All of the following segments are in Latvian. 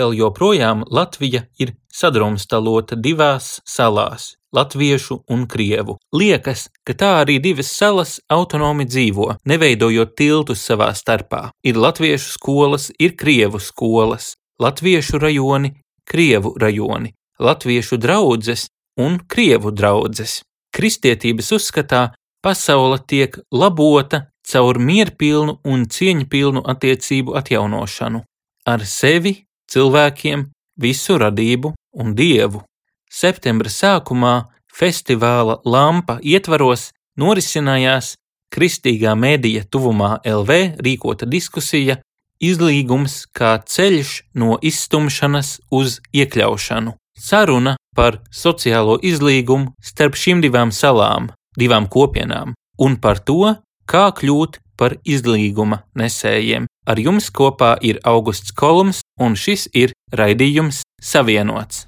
vēl joprojām Latvija ir sadrumstalota divās salās - latviešu un krievu. Liekas, ka tā arī divas salas autonomi dzīvo, neveidojot tiltus savā starpā. Ir latviešu skolas, ir krievu skolas, latviešu rajoni, krievu rajoni, latviešu draudzes un krievu draudzes. Kristietības uzskatā pasaule tiek labota caur mierpilnu un cieņpilnu attiecību atjaunošanu ar sevi, cilvēkiem, visu radību un dievu. Septembra sākumā festivāla Lampa ietvaros norisinājās Kristīgā mēdīja tuvumā LV rīkota diskusija Izlīgums kā ceļš no izstumšanas uz iekļaušanu. Saruna par sociālo izlīgumu starp šīm divām salām, divām kopienām, un par to, kā kļūt par izlīguma nesējiem. Ar jums kopā ir Augusts Kolums, un šis ir raidījums Savienots.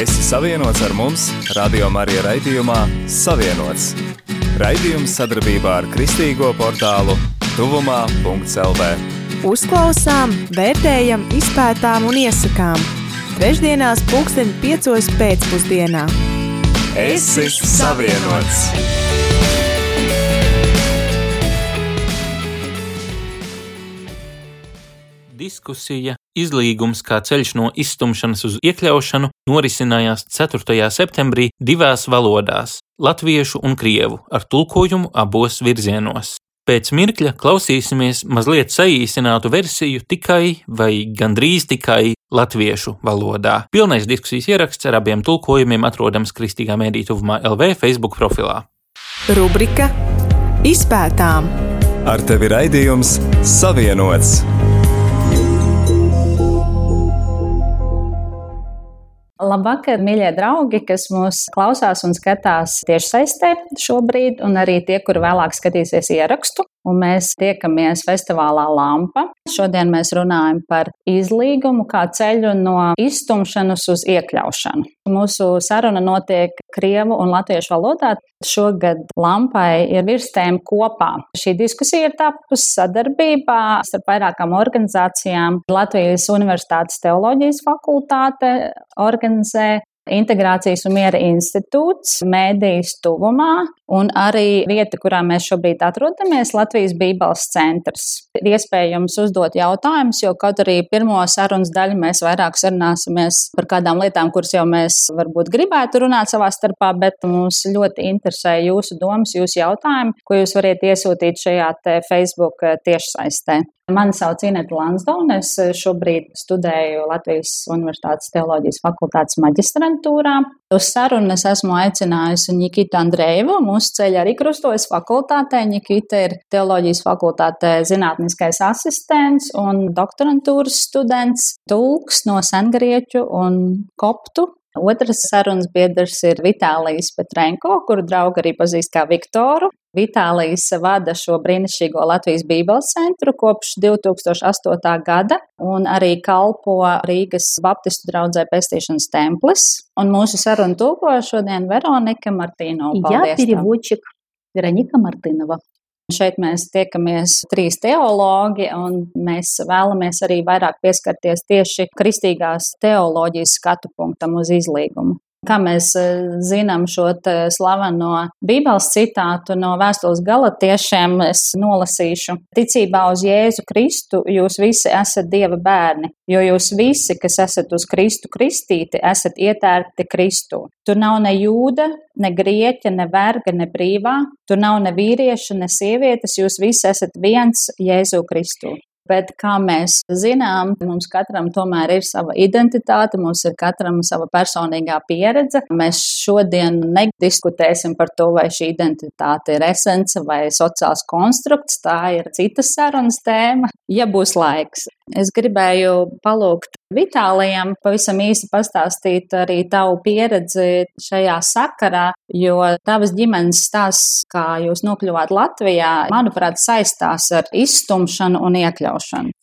Esi savienots ar mums, Radio Marija raidījumā Savienots. Raidījums sadarbībā ar Kristīgo portālu Tuvumā.CLV. Uzklausām, vērtējam, izpētām un iesakām. Trešdienās, pulksten piecos pēcpusdienā. Esi savienots! Diskusija Izlīgums kā ceļš no izstumšanas uz iekļaušanu norisinājās 4. septembrī divās valodās - latviešu un krievu, ar tulkojumu abos virzienos. Pēc mirkļa klausīsimies mazliet saīsinātu versiju tikai vai gandrīz tikai latviešu valodā. Pilnais diskusijas ieraksts ar abiem tulkojumiem atrodams Kristīgā mēdī tuvumā LV Facebook profilā. Rubrika Izpētām! Ar tevi raidījums Savienots! Labvakar, mīļie draugi, kas mūs klausās un skatās tieši saistē šobrīd, un arī tie, kuri vēlāk skatīsies ierakstu. Un mēs tiekamies festivālā Lampa. Šodien mēs runājam par izlīgumu kā ceļu no iztumšanas uz iekļaušanu. Mūsu saruna notiek krievu un latviešu valodā. Šogad Lampai ir virstēm kopā. Šī diskusija ir tapusi sadarbībā starp vairākām organizācijām. Latvijas Universitātes teoloģijas fakultāte organizē Integrācijas un miera institūts, mēdīs tuvumā un arī vieta, kurā mēs šobrīd atrodamies, Latvijas Bībeles centrs. Ir iespējams uzdot jautājumus, jo kaut arī pirmo sarunas daļu mēs vairāk sarunāsimies par kādām lietām, kuras jau mēs varbūt gribētu runāt savā starpā, bet mums ļoti interesē jūsu domas, jūsu jautājumi, ko jūs variet iesūtīt šajā Facebook tiešsaistē. Mani sauc Inēta Lansdona. Es šobrīd studēju Latvijas Universitātes teoloģijas fakultātes maģistrantūrā. Uz sarunu es esmu aicinājusi Nikitu Andrejevu. Mūsu ceļi arī krustojas fakultātē. Nikita ir teoloģijas fakultātē zinātniskais asistents un doktorantūras students, tulks no sengrieķu un koptu Otrs sarunas biedrs ir Vitālijas Petrenko, kuru draugu arī pazīst kā Viktoru. Vitālijas vada šo brīnišķīgo Latvijas Bībeles centru kopš 2008. gada un arī kalpo Rīgas Baptistu draudzē pestīšanas templis. Un mūsu sarunu tulko šodien Veronika Martīno. Я переводчик Вероника Мартынова. Šeit mēs tiekamies trīs teologi, un mēs vēlamies arī vairāk pieskarties tieši kristīgās teoloģijas skatu punktam uz izlīgumu. Kā mēs eh, zinām šo slaveno Bībeles citātu no vēstules galatiešiem, es nolasīšu. Ticībā uz Jēzu Kristu jūs visi esat Dieva bērni, jo jūs visi, kas esat uz Kristu kristīti, esat ietērti Kristu. Tur nav ne jūda, ne grieķa, ne verga, ne brīvā, tur nav ne vīrieša, ne sievietes, jūs visi esat viens Jēzu Kristu. Bet, kā mēs zinām, mums katram tomēr ir sava identitāte, mums ir katram sava personīgā pieredze. Mēs šodien nediskutēsim par to, vai šī identitāte ir esence vai sociāls konstrukts. Tā ir citas sarunas tēma, ja būs laiks. Es gribēju palūgt Vitālijam pavisam īsi pastāstīt arī tavu pieredzi šajā sakarā, jo tavas ģimenes stāsts, kā jūs nokļuvāt Latvijā, manuprāt, saistās ar izstumšanu un iekļaušanu.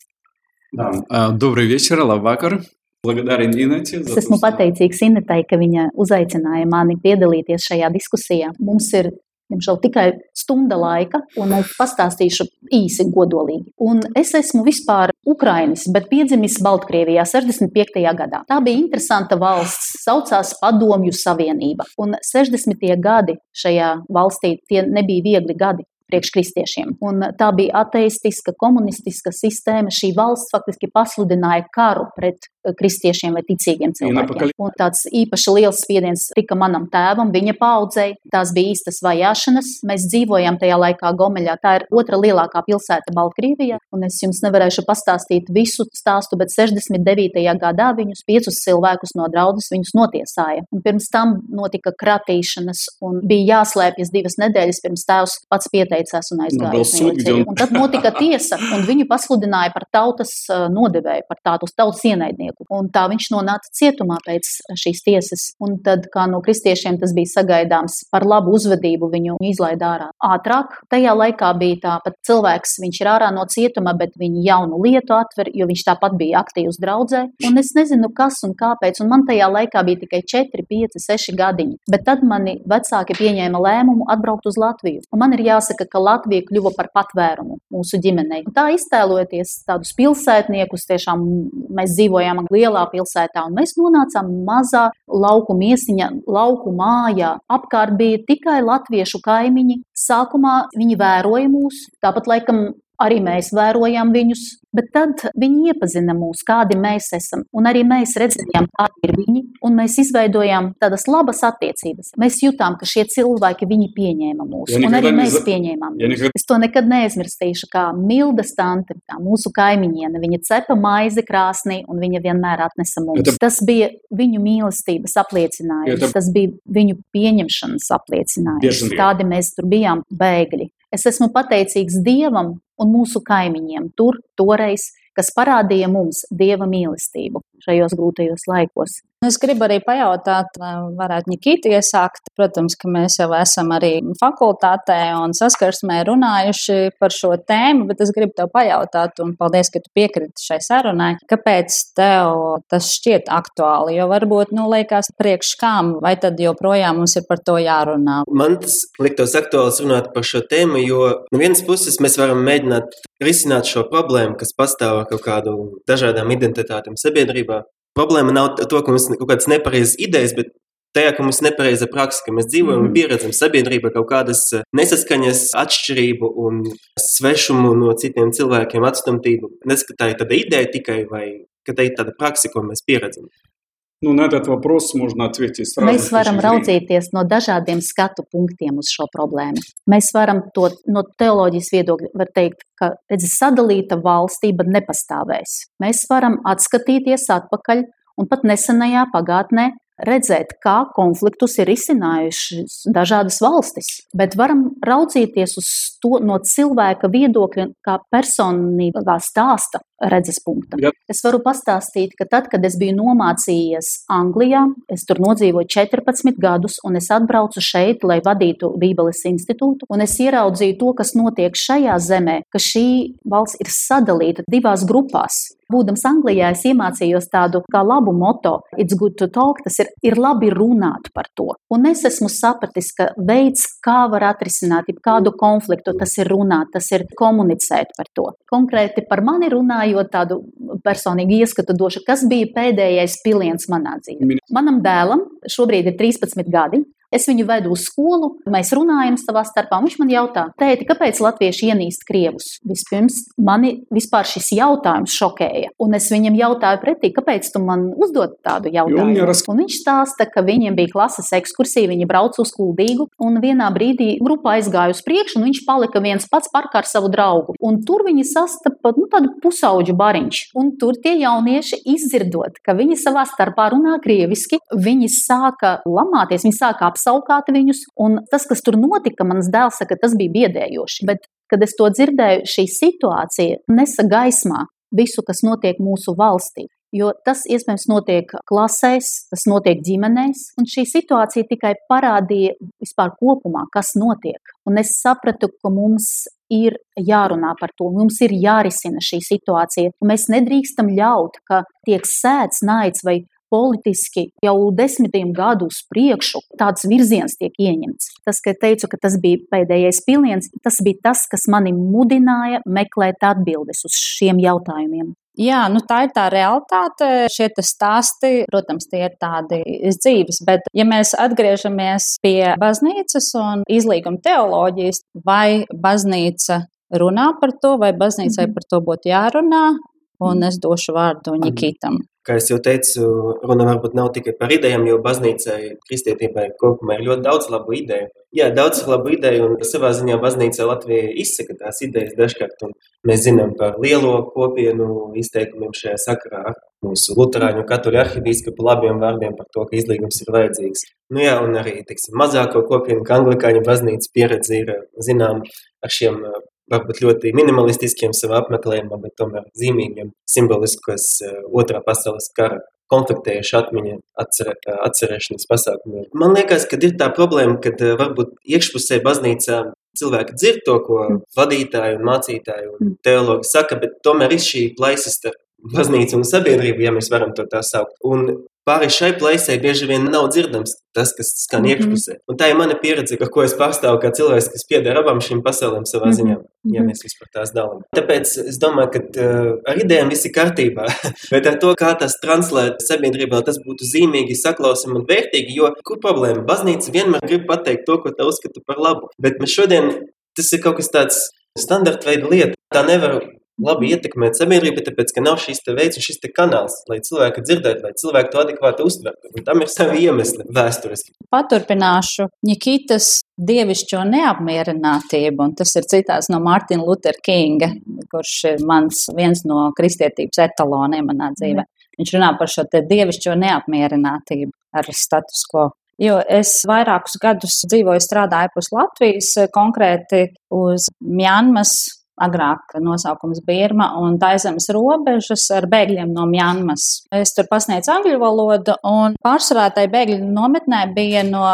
Да. Добрый вечер, labvakar. Благодарен Инете. Es esmu pateicīgs Inetai, ka viņa uzaicināja mani piedalīties šajā diskusijā. Mums ir Diemžēl tikai stunda laika, un es pastāstīšu īsi godolīgi. Un es esmu vispār Ukrainis, bet piedzimis Baltkrievijā 65. gadā. Tā bija interesanta valsts, saucās Padomju Savienība. Un 60. gadi šajā valstī tie nebija viegli gadi priekškristiešiem. Un tā bija ateistiska, komunistiska sistēma. Šī valsts faktiski pasludināja karu pret kristiešiem vai ticīgiem cilvēkiem. Un tāds īpaši liels spiediens tika manam tēvam, viņa paudzei. Tās bija īstas vajāšanas. Mēs dzīvojam tajā laikā Gomeļā. Tā ir otra lielākā pilsēta Baltkrievijā. Un es jums nevarēšu pastāstīt visu stāstu, bet 69. gadā viņus piecus cilvēkus no draudzes viņus notiesāja. Un pirms tam notika kratīšanas un bija jāslēpjas divas nedēļas pirms tēvs pats pieteicās un aizgāja uz miliciju. Un tad notika tiesa un viņu pasludināja par tautas nodevēju, par tādu tautas ienaidnieku cilvēku. Un tā viņš nonāca cietumā pēc šīs tiesas. Un tad, kā no kristiešiem tas bija sagaidāms, par labu uzvedību viņu izlaida ārā. Ātrāk tajā laikā bija tā, pat cilvēks, viņš ir ārā no cietuma, bet viņi jaunu lietu atver, jo viņš tāpat bija aktīvs draudzē. Un es nezinu, kas un kāpēc, un man tajā laikā bija tikai 4, 5, 6 gadiņi. Bet tad mani vecāki pieņēma lēmumu atbraukt uz Latviju. Un man ir jāsaka, ka Latvija kļuva par patvērumu mūsu ģimenei. Un tā iztēloties tādus pilsētniekus, tiešām mēs dzīvojām lielā pilsētā, un mēs nonācām mazā lauku miesiņa, lauku mājā. Apkārt bija tikai latviešu kaimiņi. Sākumā viņi vēroja mūs, tāpat laikam Arī mēs vērojām viņus, bet tad viņi iepazina mūs, kādi mēs esam. Un arī mēs redzējām, kādi ir viņi, un mēs izveidojām tādas labas attiecības. Mēs jutām, ka šie cilvēki viņi pieņēma mūs, ja un arī mēs pieņēmām ja viņus. Es to nekad neaizmirstīšu, kā Milda Stante, tā mūsu kaimiņiene. Viņa cepa maizi krāsnī, un viņa vienmēr atnesa mums. Ja tas bija viņu mīlestības apliecinājums, ja tas bija viņu pieņemšanas apliecinājums. Tādi mēs tur bijām bēgļi. Es esmu pateicīgs Dievam un mūsu kaimiņiem tur, toreiz, kas parādīja mums Dieva mīlestību šajos grūtajos laikos. Es gribu arī pajautāt, vai varētu Nikīti iesākt. Protams, ka mēs jau esam arī fakultātē un saskarsmē runājuši par šo tēmu, bet es gribu tev pajautāt, un paldies, ka tu piekriti šai sarunai. Kāpēc tev tas šķiet aktuāli? Jo varbūt, nu, liekas, priekš kām, vai tad joprojām mums ir par to jārunā? Man tas liktos aktuāls runāt par šo tēmu, jo no vienas puses mēs varam mēģināt risināt šo problēmu, kas pastāv ar kaut kādu dažādām identitātēm sabiedrībā. Problēma nav to, ka mums ir kaut kādas nepareizas idejas, bet tajā, ka mums ir nepareiza praksa, ka mēs dzīvojam mm. un pieredzam sabiedrībā kaut kādas eh, nesaskaņas, atšķirību un svešumu no citiem cilvēkiem, atstumtību. Neskatā, tā ir tāda ideja tikai, vai ka tā ir tāda praksa, ko mēs pieredzam. Nu, на этот вопрос можно ответить сразу. Mēs varam raudzīties no dažādiem skatu punktiem uz šo problēmu. Mēs varam to no teoloģijas viedokļa var teikt, ka redzi, sadalīta valstība nepastāvēs. Mēs varam atskatīties atpakaļ un pat nesenajā pagātnē redzēt, kā konfliktus ir izcinājušas dažādas valstis, bet varam raudzīties uz to no cilvēka viedokļa, kā personīgā stāsta redzes punkta. Jā. Es varu pastāstīt, ka tad, kad es biju nomācījies Anglijā, es tur nodzīvoju 14 gadus, un es atbraucu šeit, lai vadītu Bībeles institūtu, un es ieraudzīju to, kas notiek šajā zemē, ka šī valsts ir sadalīta divās grupās. Būdams Anglijā, es iemācījos tādu kā labu moto, it's good to talk, tas ir, ir labi runāt par to. Un es esmu sapratis, ka veids, kā var atrisināt kādu konfliktu, tas ir runāt, tas ir komunicēt par to. Konkrēti par mani runāja runājot tādu personīgu ieskatu došu, kas bija pēdējais piliens manā dzīvē. Manam dēlam šobrīd ir 13 gadi. Es viņu vedu uz skolu, mēs runājam savā starpā. Viņš man jautā, tēti, kāpēc latvieši ienīst krievus? Vispirms mani vispār šis jautājums šokēja. Un es viņam jautāju pretī, kāpēc tu man uzdod tādu jautājumu? Un viņš stāsta, ka viņiem bija klases ekskursija, viņi brauca uz kuldīgu, un vienā brīdī grupa aizgāja uz priekšu, un viņš palika viens pats parkā ar savu draugu. Un tur viņi sastapa nu, tādu pusauģu bariņš. Un tur tie jaunieši izdzirdot, ka viņi savā starpā runā krieviski, viņi sāka lamāties, viņi sāka apsaukāt viņus. Un tas, kas tur notika, mans dēls saka, tas bija biedējoši. Bet, kad es to dzirdēju, šī situācija nesa gaismā visu, kas notiek mūsu valstī. Jo tas iespējams notiek klasēs, tas notiek ģimenēs, un šī situācija tikai parādīja vispār kopumā, kas notiek. Un es sapratu, ka mums ir jārunā par to, mums ir jārisina šī situācija. Mēs nedrīkstam ļaut, ka tiek sēts naids vai politiski jau desmitiem gadu uz priekšu tāds virziens tiek ieņemts. Tas, ka teicu, ka tas bija pēdējais piliens, tas bija tas, kas mani mudināja meklēt atbildes uz šiem jautājumiem. Jā, nu tā ir tā realitāte. Šie stāsti, protams, tie ir tādi dzīves, bet ja mēs atgriežamies pie baznīcas un izlīguma teoloģijas, vai baznīca runā par to, vai baznīcai mhm. par to būtu jārunā, un es došu vārdu Nikitam. Kā jau teicu, runa varbūt nav tikai par idejām, jo baznīcai, kristietībai kopumā ir ļoti daudz labu ideju. Jā, daudz labu ideju, un savā ziņā baznīca Latvijā izsaka tās idejas dažkārt. Mēs zinām par lielo kopienu izteikumiem šajā sakarā ar mūsu luterāņu katoļu arhibīskapu labiem vārdiem par to, ka izlīgums ir vajadzīgs. Nu jā, un arī, teiksim, mazāko kopienu, ka anglikāņu baznīcas pieredze ir, zinām, ar šiem varbūt ļoti minimalistiskiem savā apmeklējumā, bet tomēr zīmīgiem, simboliskas eh, otrā pasaules kara konfliktējuši atmiņa atcer, eh, atcerēšanas pasākumiem. Man liekas, ka ir tā problēma, ka eh, varbūt iekšpusē baznīcā cilvēki dzird to, ko mm. vadītāji un mācītāji un mm. teologi saka, bet tomēr ir šī plaisa starp baznīcu un sabiedrību, ja mēs varam to tā saukt. Un pāri šai plaisai bieži vien nav dzirdams tas, kas skan mm -hmm. iekšpusē. Un tā ir mana pieredze, ar ko es pārstāvu kā cilvēks, kas pieder abām šīm pasaulēm savā ziņā, mm -hmm. ja mēs vispār tās dalām. Tāpēc es domāju, ka uh, ar idejām viss ir kārtībā, bet ar to, kā tas translēt sabiedrībā, tas būtu zīmīgi, saklausami un vērtīgi, jo kur problēma? Baznīca vienmēr grib pateikt to, ko tā uzskata par labu, bet mēs šodien tas ir kaut kas tāds standarta veida lieta. Tā nevar labi ietekmēt sabiedrību, tāpēc, ka nav šīs veids un šis kanāls, lai cilvēki dzirdētu, lai cilvēki to adekvāti uztvertu. Un tam ir savi iemesli vēsturiski. Paturpināšu Nikitas dievišķo neapmierinātību, un tas ir citās no Mārtiņa Lutera Kinga, kurš ir mans viens no kristietības etaloniem manā dzīvē. Viņš runā par šo dievišķo neapmierinātību ar status quo. Jo es vairākus gadus dzīvoju, strādāju pus Latvijas, konkrēti uz Mjanmas agrāk nosaukums Birma un taizemes robežas ar bēgļiem no Mjanmas. Es tur pasniedzu angļu valodu un pārsvarā tai bēgļu nometnē bija no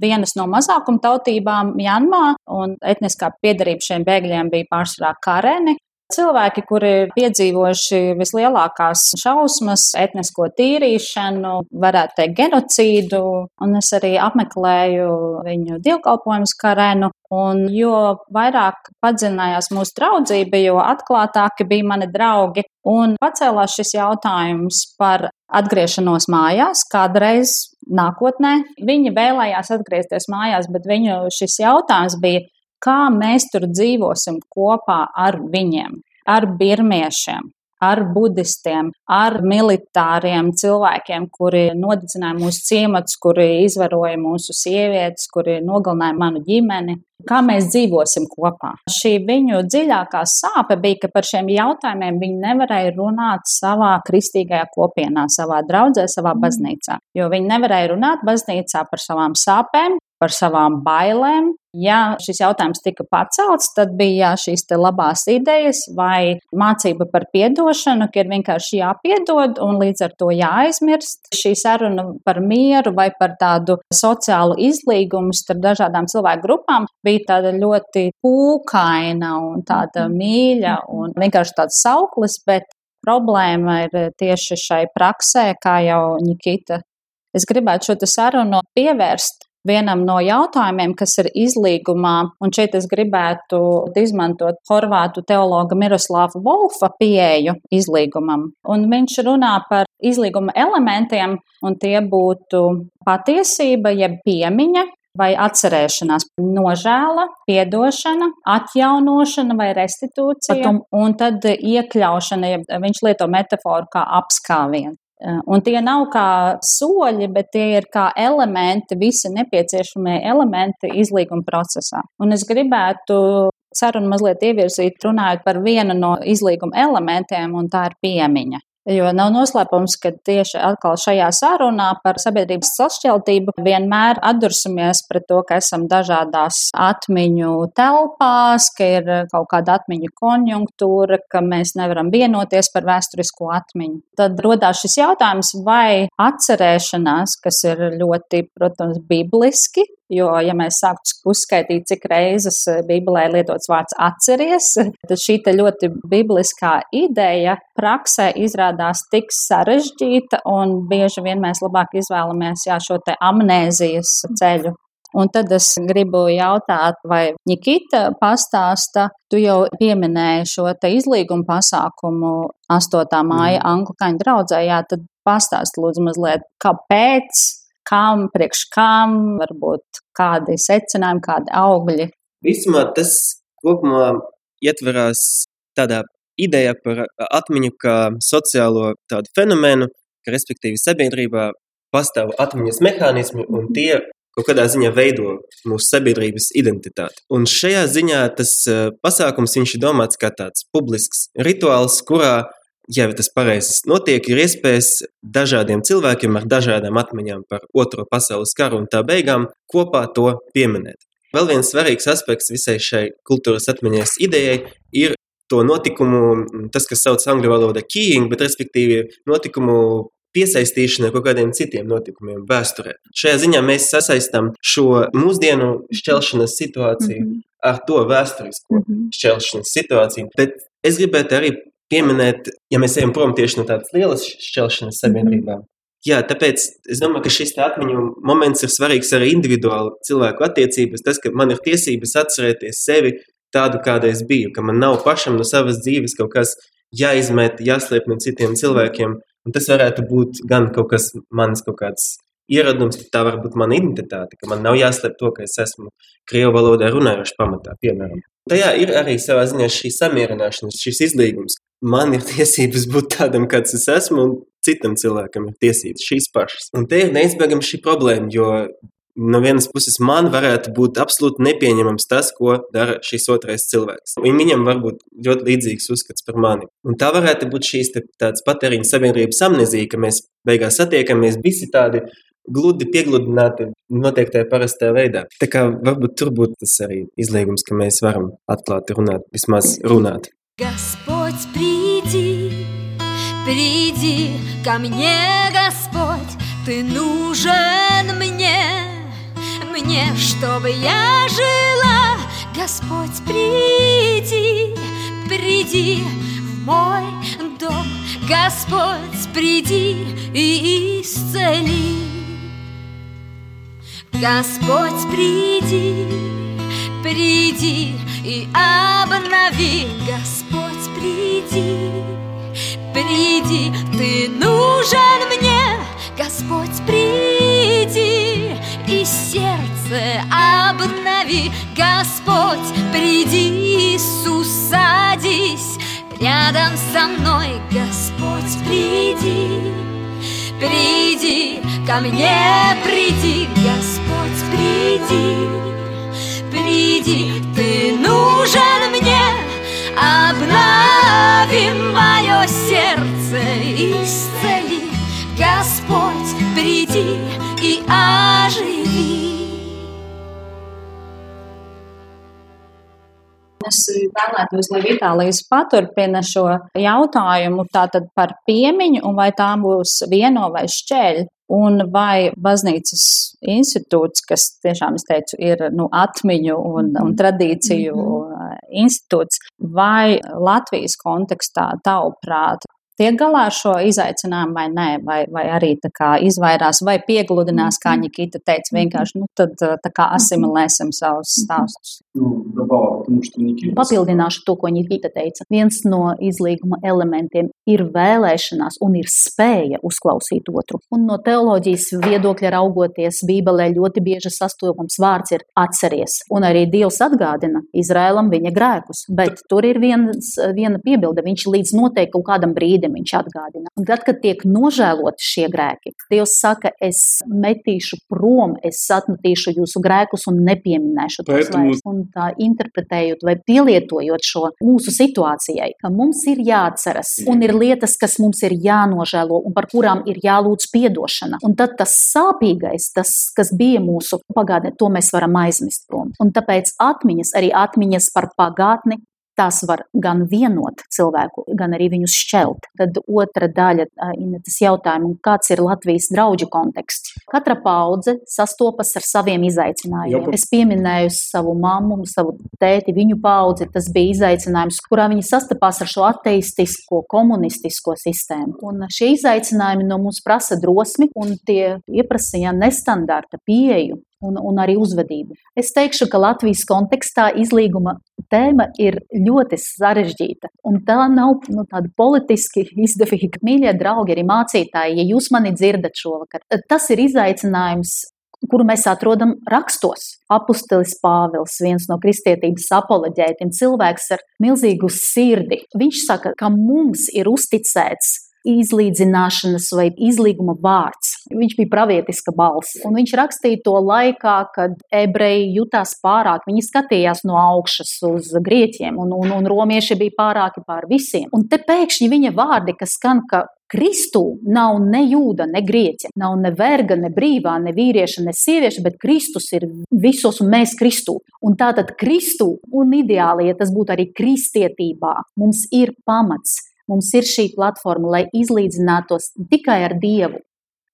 vienas no mazākuma tautībām Mjanmā un etniskā piedarība šiem bēgļiem bija pārsvarā kareni. Cilvēki, kuri ir piedzīvojuši vislielākās šausmas, etnisko tīrīšanu, varētu teikt, genocīdu, un es arī apmeklēju viņu dievkalpojumus karēnu. Un jo vairāk padzinājās mūsu draudzība, jo atklātāki bija mani draugi. Un pacēlās šis jautājums par atgriešanos mājās, kādreiz nākotnē. Viņi vēlējās atgriezties mājās, bet viņu šis jautājums bija, kā mēs tur dzīvosim kopā ar viņiem, ar birmiešiem, ar budistiem, ar militāriem cilvēkiem, kuri nodedzināja mūsu ciematus, kuri izvaroja mūsu sievietes, kuri nogalināja manu ģimeni. Kā mēs dzīvosim kopā? Šī viņu dziļākā sāpe bija, ka par šiem jautājumiem viņi nevarēja runāt savā kristīgajā kopienā, savā draudzē, savā baznīcā. Jo viņi nevarēja runāt baznīcā par savām sāpēm, par savām bailēm. Ja šis jautājums tika pacelts, tad bija šīs labās idejas vai mācība par piedošanu, ka ir vienkārši jāpiedod un līdz ar to jāaizmirst. Šī saruna par mieru vai par tādu sociālu izlīgumu starp dažādām cilvēku grupām bija tāda ļoti pūkaina un tāda mīļa un vienkārši tāds sauklis, bet problēma ir tieši šai praksē, kā jau Nikita. Es gribētu šo sarunu pievērst vienam no jautājumiem, kas ir izlīgumā, un šeit es gribētu izmantot horvātu teologa Miroslava Volfa pieeju izlīgumam. Un viņš runā par izlīguma elementiem, un tie būtu patiesība, jeb piemiņa, vai atcerēšanās, nožēla, piedošana, atjaunošana vai restitūcija, un tad iekļaušana, ja viņš lieto metaforu kā apskāvienu. Eh, un tie nav kā soļi, bet tie ir kā elementi, visi nepieciešamie elementi izlīguma procesā. Un es gribētu sarunu mazliet ievirzīt, runājot par vienu no izlīguma elementiem, un tā ir piemiņa. Jo nav noslēpums, ka tieši atkal šajā sarunā par sabiedrības sašķeltību vienmēr atdursimies pret to, ka esam dažādās atmiņu telpās, ka ir kaut kāda atmiņu konjunktūra, ka mēs nevaram vienoties par vēsturisko atmiņu. Tad rodās šis jautājums, vai atcerēšanās, kas ir ļoti, protams, bibliski, Jo, ja mēs sāktu uzskaitīt, cik reizes Bībelē lietots vārds atceries, tad šī ļoti bibliskā ideja praksē izrādās tik sarežģīta, un bieži vien mēs labāk izvēlamies jā, šo amnēzijas ceļu. Un tad es gribu jautāt, vai Nikita pastāsta, tu jau pieminēji šo te izlīgumu pasākumu 8. māja mm. anglikāņu draudzē, jā, tad pastāst lūdzu mazliet, kāpēc, kam, priekš kam, varbūt kādi secinājumi, kādi augļi. Vismā tas kopumā ietverās tādā ideja par atmiņu kā sociālo tādu fenomenu, ka respektīvi sabiedrībā pastāv atmiņas mehānismi un tie kaut kādā ziņā veido mūsu sabiedrības identitāti. Un šajā ziņā tas uh, pasākums ir domāts kā tāds publisks rituāls, kurā, ja tas pareizi notiek, ir iespējas dažādiem cilvēkiem ar dažādām atmiņām par Otro pasaules karu un tā beigām kopā to pieminēt. Vēl viens svarīgs aspekts visai šai kultūras atmiņas idejai ir to notikumu, tas, kas sauc angļu valodā keying, bet respektīvi notikumu piesaistīšanai kaut kādiem citiem notikumiem vēsturē. Šajā ziņā mēs sasaistām šo mūsdienu šķelšanas situāciju mm -hmm. ar to vēsturisko mm -hmm. šķelšanas situāciju. Bet es gribētu arī pieminēt, ja mēs ejam prom tieši no tādas lielas šķelšanas sabiedrībā. Mm -hmm. Jā, tāpēc es domāju, ka šis atmiņu moments ir svarīgs arī individuāli cilvēku attiecības. Tas, ka man ir tiesības atcerēties sevi tādu, kāda es biju, ka man nav pašam no savas dzīves kaut kas jāizmet, jāslēp no citiem cilvēkiem. Un tas varētu būt gan kaut kas mans, kaut kāds ieradums, tā var būt mana identitāte, ka man nav jāslēp to, ka es esmu krievu valodā runājošs pamatā, piemēram. Tajā ir arī savā ziņā šī samierināšanās, šis izlīgums. Man ir tiesības būt tādam, kāds es esmu, un citam cilvēkam ir tiesības šīs pašas. Un te ir neizbēgama šī problēma, jo no vienas puses man varētu būt absolūti nepieņemams tas, ko dara šis otrais cilvēks. Un viņam var būt ļoti līdzīgs uzskats par mani. Un tā varētu būt šīs tādas patēriņa sabiedrības amnezija, ka mēs beigās satiekamies visi tādi gludi piegludināti noteiktajā parastajā veidā. Tā kā varbūt tur būtu tas arī izliegums, ka mēs varam atklāti runāt, vismaz runāt. Господь, приди, приди ко мне, Господь, ты нужен мне. мне, чтобы я жила. Господь, приди, приди в мой дом. Господь, приди и исцели. Господь, приди, приди и обнови. Господь, приди, приди, ты нужен мне. Господь, приди и сердце обнови, Господь, приди, Иисус, садись рядом со мной, Господь, приди, приди, ко мне приди, Господь, приди, приди, ты нужен мне, обнови мое сердце, исцели, Господь, приди и ожиvi. Es vēlētos, lai Vitālijas paturpina šo jautājumu tātad par piemiņu un vai tā būs vieno vai šķēļ. Un vai baznīcas institūts, kas tiešām, es teicu, ir nu, atmiņu un, un mhm. tradīciju mm -hmm. institūts, vai Latvijas kontekstā, tavuprāt, tiek galā ar šo izaicinājumu vai nē, vai, vai arī izvairās vai piegludinās, kā mhm. Nikita teica, mhm. vienkārši nu, tad, tā kā asimilēsim savus mhm. stāstus. Nu, Papildināšu to, ko Nikita teica. Viens no izlīguma elementiem ir vēlēšanās un ir spēja uzklausīt otru. Un no teoloģijas viedokļa raugoties, Bībelē ļoti bieži sastopams vārds ir atceries. Un arī Dievs atgādina Izrēlam viņa grēkus, bet tur ir viens, viena piebilde, viņš līdz noteikti kaut kādam brīdim brīdim viņš atgādina. Un tad, kad tiek nožēloti šie grēki, Dievs saka, es metīšu prom, es atmetīšu jūsu grēkus un nepieminēšu tos vairs. Un tā interpretējot vai pielietojot šo mūsu situācijai, ka mums ir jāatceras un ir lietas, kas mums ir jānožēlo un par kurām ir jālūdz piedošana. Un tad tas sāpīgais, tas, kas bija mūsu pagātnē, to mēs varam aizmest prom. Un tāpēc atmiņas, arī atmiņas par pagātni, tās var gan vienot cilvēku, gan arī viņus šķelt. Tad otra daļa Inetas jautājuma, kāds ir Latvijas draugu konteksts. Katra paudze sastopas ar saviem izaicinājumiem. Jā. Es pieminēju savu mammu, savu tēti, viņu paudzi. Tas bija izaicinājums, kurā viņi sastapās ar šo ateistisko, komunistisko sistēmu. Un šie izaicinājumi no mums prasa drosmi un tie ieprasīja nestandarta pieeju un, un arī uzvedību. Es teikšu, ka Latvijas kontekstā izlīguma tēma ir ļoti sarežģīta. Un tā nav nu, tāda politiski izdevīga. Mīļie draugi, arī mācītāji, ja jūs mani dzirdat šovakar, tas ir izaicinājums. Kuru mēs atrodam rakstos. Apostolis Pāvils, viens no kristietības apoloģētiem, cilvēks ar milzīgu sirdi. Viņš saka, ka mums ir uzticēts izlīdzināšanas vai izlīguma vārds. Viņš bija pravietiska balss. Un viņš rakstīja to laikā, kad ebreji jutās pārāk. Viņi skatījās no augšas uz grieķiem, un, un, un romieši bija pārāki pār visiem. Un te pēkšņi viņa vārdi, kas skan, ka Kristū nav ne jūda, ne grieķa, nav ne verga, ne brīvā, ne vīrieša, ne sievieša, bet Kristus ir visos un mēs Kristū. Un tātad Kristū un ideāli, ja tas būtu arī kristietībā, mums ir pamats Mums ir šī platforma, lai izlīdzinātos tikai ar Dievu,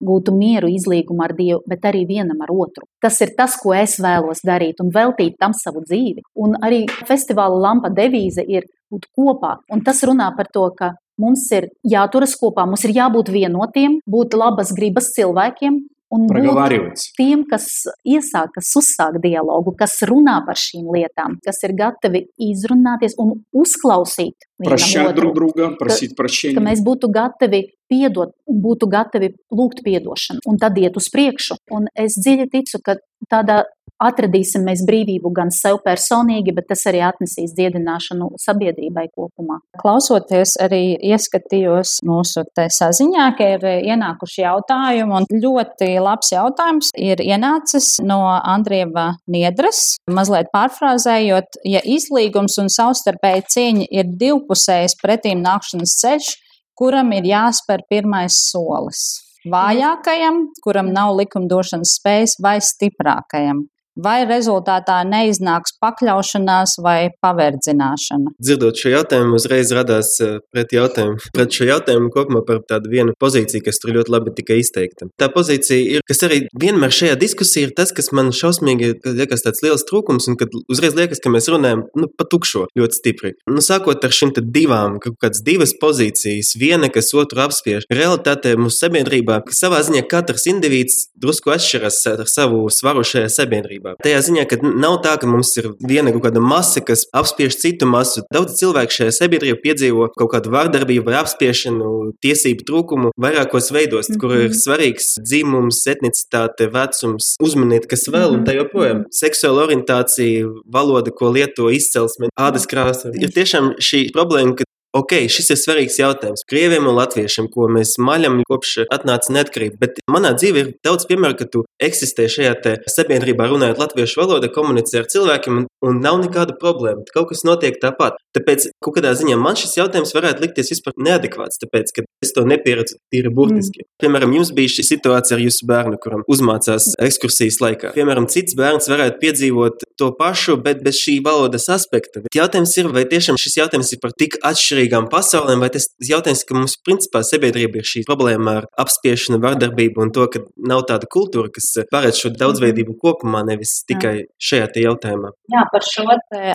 gūtu mieru, izlīgumu ar Dievu, bet arī vienam ar otru. Tas ir tas, ko es vēlos darīt un veltīt tam savu dzīvi. Un arī festivāla lampa devīze ir būt kopā. Un tas runā par to, ka mums ir jāturas kopā, mums ir jābūt vienotiem, būt labas gribas cilvēkiem, un būt tiem, kas iesāk, kas uzsāk dialogu, kas runā par šīm lietām, kas ir gatavi izrunāties un uzklausīt. Прощать друг друга, просить прощения. Ka mēs būtu gatavi piedot, būtu gatavi lūgt piedošanu un tad iet uz priekšu. Un es dziļi ticu, ka tādā atradīsim mēs brīvību gan sev personīgi, bet tas arī atnesīs dziedināšanu sabiedrībai kopumā. Klausoties, arī ieskatījos mūsu saziņā, ka ir ienākuši jautājumi, un ļoti labs jautājums ir ienācis no Andrieva Niedras. Mazliet pārfrāzējot, ja izlīgums un savstarpēji cieņa ir divpusējs pretīm nākšanas ceļš, kuram ir jāspēr pirmais solis vājākajam, kuram nav likumdošanas spējas, vai stiprākajam vai rezultātā neiznāks pakļaušanās vai paverdzināšana? Dzirdot šo jautājumu, uzreiz radās eh, pret jautājumu. Pret šo jautājumu kopumā par tādu vienu pozīciju, kas tur ļoti labi tika izteikta. Tā pozīcija ir, kas arī vienmēr šajā diskusijā ir tas, kas man šausmīgi liekas tāds liels trūkums, un kad uzreiz liekas, ka mēs runājam nu, pa tukšo ļoti stipri. Nu, sākot ar šīm divām, kaut kādas divas pozīcijas, viena, kas otru apspiež. Realitātē mūsu sabiedrībā, savā ziņā katrs indivīds drusku atšķiras ar savu svaru šajā sabiedrībā sabiedrībā. Tajā ziņā, ka nav tā, ka mums ir viena kaut kāda masa, kas apspiež citu masu. Daudz cilvēku šajā sabiedrībā piedzīvo kaut kādu vardarbību vai apspiešanu, tiesību trūkumu vairākos veidos, mm -hmm. kur ir mhm. svarīgs dzimums, etnicitāte, vecums, uzmaniet, kas vēl, mm -hmm. un tā joprojām seksuāla orientācija, valoda, ko lieto izcelsme, ādas krāsa. Ir tiešām šī problēma, ka Ok, šis ir svarīgs jautājums krieviem un latviešiem, ko mēs maļam kopš atnāca neatkarība. Bet manā dzīvē ir daudz piemēru, ka tu eksistē šajā sabiedrībā runājot latviešu valodā, komunicē ar cilvēkiem un, un nav nekāda problēma. Kaut kas notiek tāpat. Tāpēc kādā ziņā man šis jautājums varētu likties vispār neadekvāts, tāpēc, ka es to nepieredzu tīri burtiski. Mm. Piemēram, jums bija šī situācija ar jūsu bērnu, kuram uzmācās ekskursijas laikā. Piemēram, cits bērns varētu piedzīvot to pašu, bet bez šī valodas aspekta. Bet jautājums ir, vai tiešām šis jautājums ir par tik atšķirīgām pasaulēm, vai tas jautājums, ka mums principā sabiedrība ir šī problēma ar apspiešanu, vardarbību un to, ka nav tāda kultūra, kas paredz šo daudzveidību kopumā, nevis tikai Jā. šajā jautājumā. Jā, par šo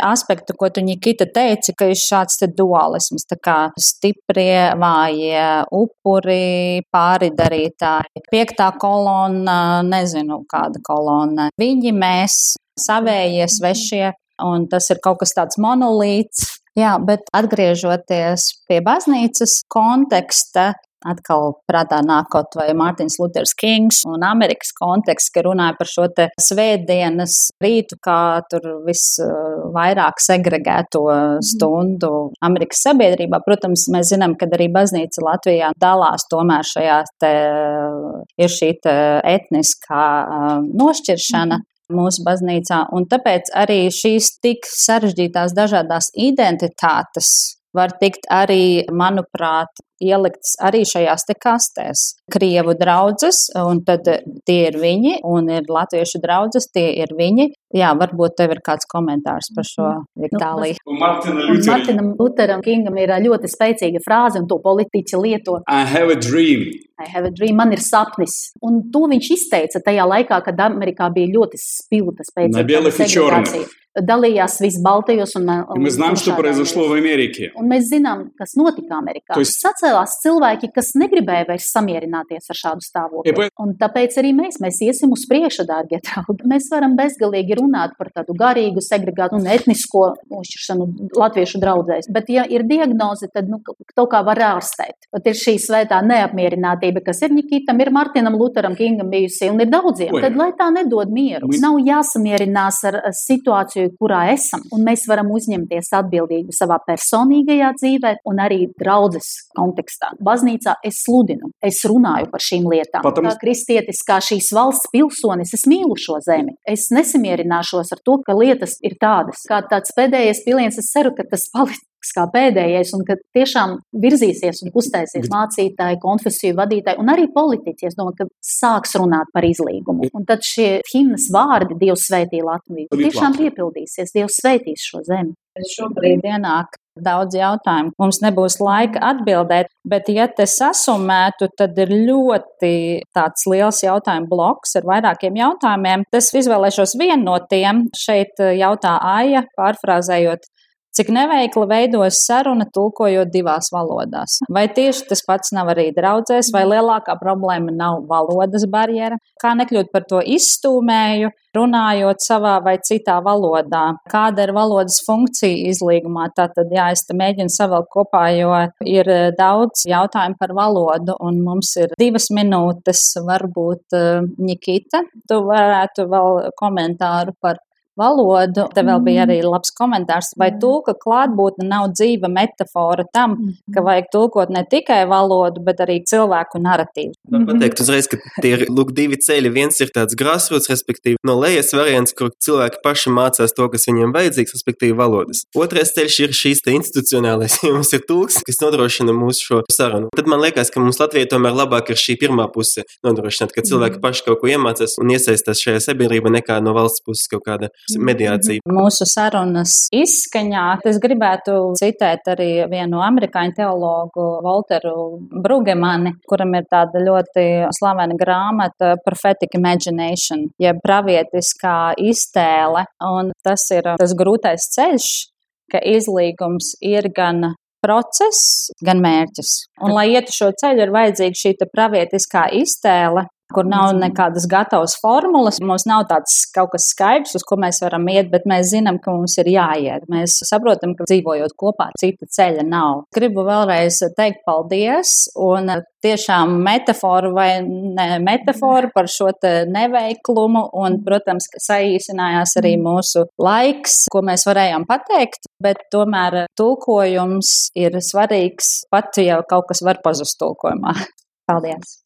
aspektu, ko tu Nikita teici, ka ir šāds te dualisms, tā kā stiprie, vājie, upuri, pāridarītāji, piektā kolona, nezinu kāda kolona. Viņi mēs, savējie, svešie, un tas ir kaut kas tāds monolīts, Jā, bet atgriežoties pie baznīcas konteksta, atkal prātā nākot vai Mārtiņš Luters Kings un Amerikas konteksts, ka runāja par šo te svētdienas rītu, kā tur visvairāk segregēto stundu Amerikas sabiedrībā. Protams, mēs zinām, ka arī baznīca Latvijā dalās tomēr šajā te ir šī te etniskā nošķiršana mūsu baznīcā. Un tāpēc arī šīs tik sarežģītās dažādās identitātes var tikt arī, manuprāt, ielikts arī šajās te kastēs. Krievu draudzes, un tad eh, tie ir viņi, un ir latviešu draudzes, tie ir viņi. Jā, varbūt tev ir kāds komentārs par šo Viktāliju. Nu, nu Martinam Lutheram Kingam ir eh, ļoti spēcīga frāze, un to politiķi lieto. I have a dream. I have a dream, man ir sapnis. Un to viņš izteica tajā laikā, kad Amerikā bija ļoti spilta spēcīga dalījās visbaltajos un, eh, un, un mēs zinām, kas notika Amerikā. Un mēs zinām, kas notika Amerikā. Tas Sacēlās cilvēki, kas negribēja vairs samierināties ar šādu stāvokli. Ja, Un tāpēc arī mēs, mēs iesim uz priekšu, dārgie draugi. Mēs varam bezgalīgi runāt par tādu garīgu segregāciju un etnisko nošķiršanu latviešu draudzēs. Bet, ja ir diagnoze, tad nu, kaut kā var ārstēt. Pat ir šī svētā neapmierinātība, kas ir Nikitam, ir Martinam Lutheram Kingam bijusi un ir daudziem. Tad lai tā nedod mieru. Nav jāsamierinās ar situāciju, kurā esam. Un mēs varam uzņemties atbildību savā personīgajā dzīvē un arī draudzes kontekstā. Baznīcā es sludinu, es runāju par šīm lietām. Potom- Kā kristietis, kā šīs valsts pilsonis, es mīlu šo zemi. Es nesamierināšos ar to, ka lietas ir tādas. Kā tāds pēdējais piliens, es ceru, ka tas paliks kā pēdējais, un ka tiešām virzīsies un kustēsies mācītāji, konfesiju vadītāji un arī politiķi. Es domāju, ka sāks runāt par izlīgumu. Un tad šie himnas vārdi, Dievs svētī Latviju, tiešām piepildīsies. Dievs svētīs šo zemi. Šobrīd ienāk daudz jautājumu. Mums nebūs laika atbildēt, bet, ja te sasumētu, tad ir ļoti tāds liels jautājumu bloks ar vairākiem jautājumiem. Es izvēlēšos vienu no tiem. Šeit eh, jautā Aija, pārfrāzējot. Cik neveikli veidojas saruna, tulkojot divās valodās? Vai tieši tas pats nav arī draudzēs, vai lielākā problēma nav valodas barjera? Kā nekļūt par to izstūmēju, runājot savā vai citā valodā? Kāda ir valodas funkcija izlīgumā? Tātad, jā, es te mēģinu savēl kopā, jo ir eh, daudz jautājumu par valodu, un mums ir divas minūtes, varbūt eh, Nikita, tu varētu vēl komentāru par valodu. Te vēl bija arī labs komentārs, vai tulka klātbūtne nav dzīva metafora tam, ka vajag tulkot ne tikai valodu, bet arī cilvēku narratīvu. Var pateikt uzreiz, ka tie ir lūk, divi ceļi. Viens ir tāds grassroots, respektīvi no lejas variants, kur cilvēki paši mācās to, kas viņiem vajadzīgs, respektīvi valodas. Otrais ceļš ir šīs institucionālais, ja mums ir tulks, kas nodrošina mūsu šo sarunu. Tad man liekas, ka mums Latvijai tomēr labāk ir šī pirmā puse nodrošināt, ka cilvēki paši kaut ko iemācās un iesaistās šajā sabiedrībā nekā no valsts puses kaut kāda mediācija. Mūsu sarunas izskaņā es gribētu citēt arī vienu amerikāņu teologu, Walteru Brugemani, kuram ir tāda ļoti slavena grāmata Prophetic Imagination, jeb pravietiskā iztēle. Un tas ir tas grūtais ceļš, ka izlīgums ir gan process, gan mērķis. Un, lai ietu šo ceļu, ir vajadzīga šī pravietiskā iztēle, kur nav nekādas gatavas formulas. Mums nav tāds kaut kas skaidrs, uz ko mēs varam iet, bet mēs zinām, ka mums ir jāiet. Mēs saprotam, ka dzīvojot kopā, cita ceļa nav. Gribu vēlreiz teikt paldies un tiešām metaforu vai ne metaforu par šo neveiklumu un, protams, ka saīsinājās arī mūsu laiks, ko mēs varējām pateikt, bet tomēr tulkojums ir svarīgs, pat ja kaut kas var pazust tulkojumā. Paldies!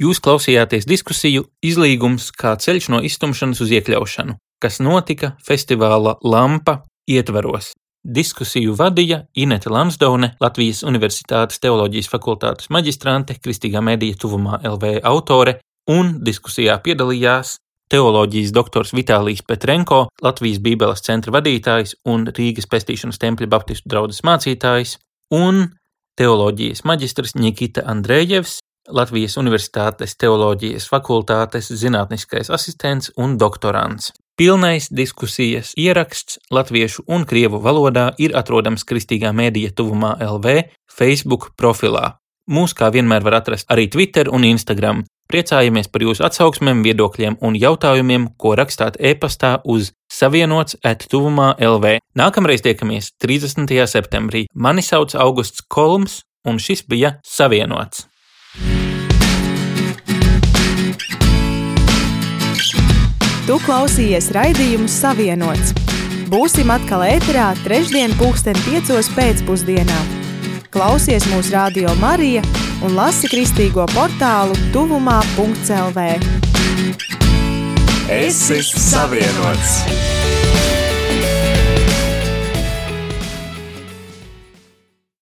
Jūs klausījāties diskusiju Izlīgums kā ceļš no iztumšanas uz iekļaušanu, kas notika festivāla Lampa ietvaros. Diskusiju vadīja Inete Lansdowne, Latvijas Universitātes teoloģijas fakultātes maģistrante, Kristīgā medija tuvumā LV autore, un diskusijā piedalījās teoloģijas doktors Vitālijs Petrenko, Latvijas Bībeles centra vadītājs un Rīgas pestīšanas tempļa baptistu draudzes mācītājs, un teoloģijas maģistrs Nikita Andrējevs, Latvijas Universitātes teoloģijas fakultātes zinātniskais asistents un doktorants. Pilnais diskusijas ieraksts latviešu un krievu valodā ir atrodams Kristīgā mēdīja tuvumā LV Facebook profilā. Mūs kā vienmēr var atrast arī Twitter un Instagram. Priecājamies par jūsu atsauksmēm, viedokļiem un jautājumiem, ko rakstāt e-pastā uz savienots attuvumā LV. Nākamreiz tiekamies 30. septembrī. Mani sauc Augusts Kolms, un šis bija Savienots. Tu klausījies raidījumu Savienots. Būsim atkal ēterā trešdien pulksten piecos pēcpusdienā. Klausies mūsu radio Marija un lasi kristīgo portālu tuvumā.lv. Esi savienots!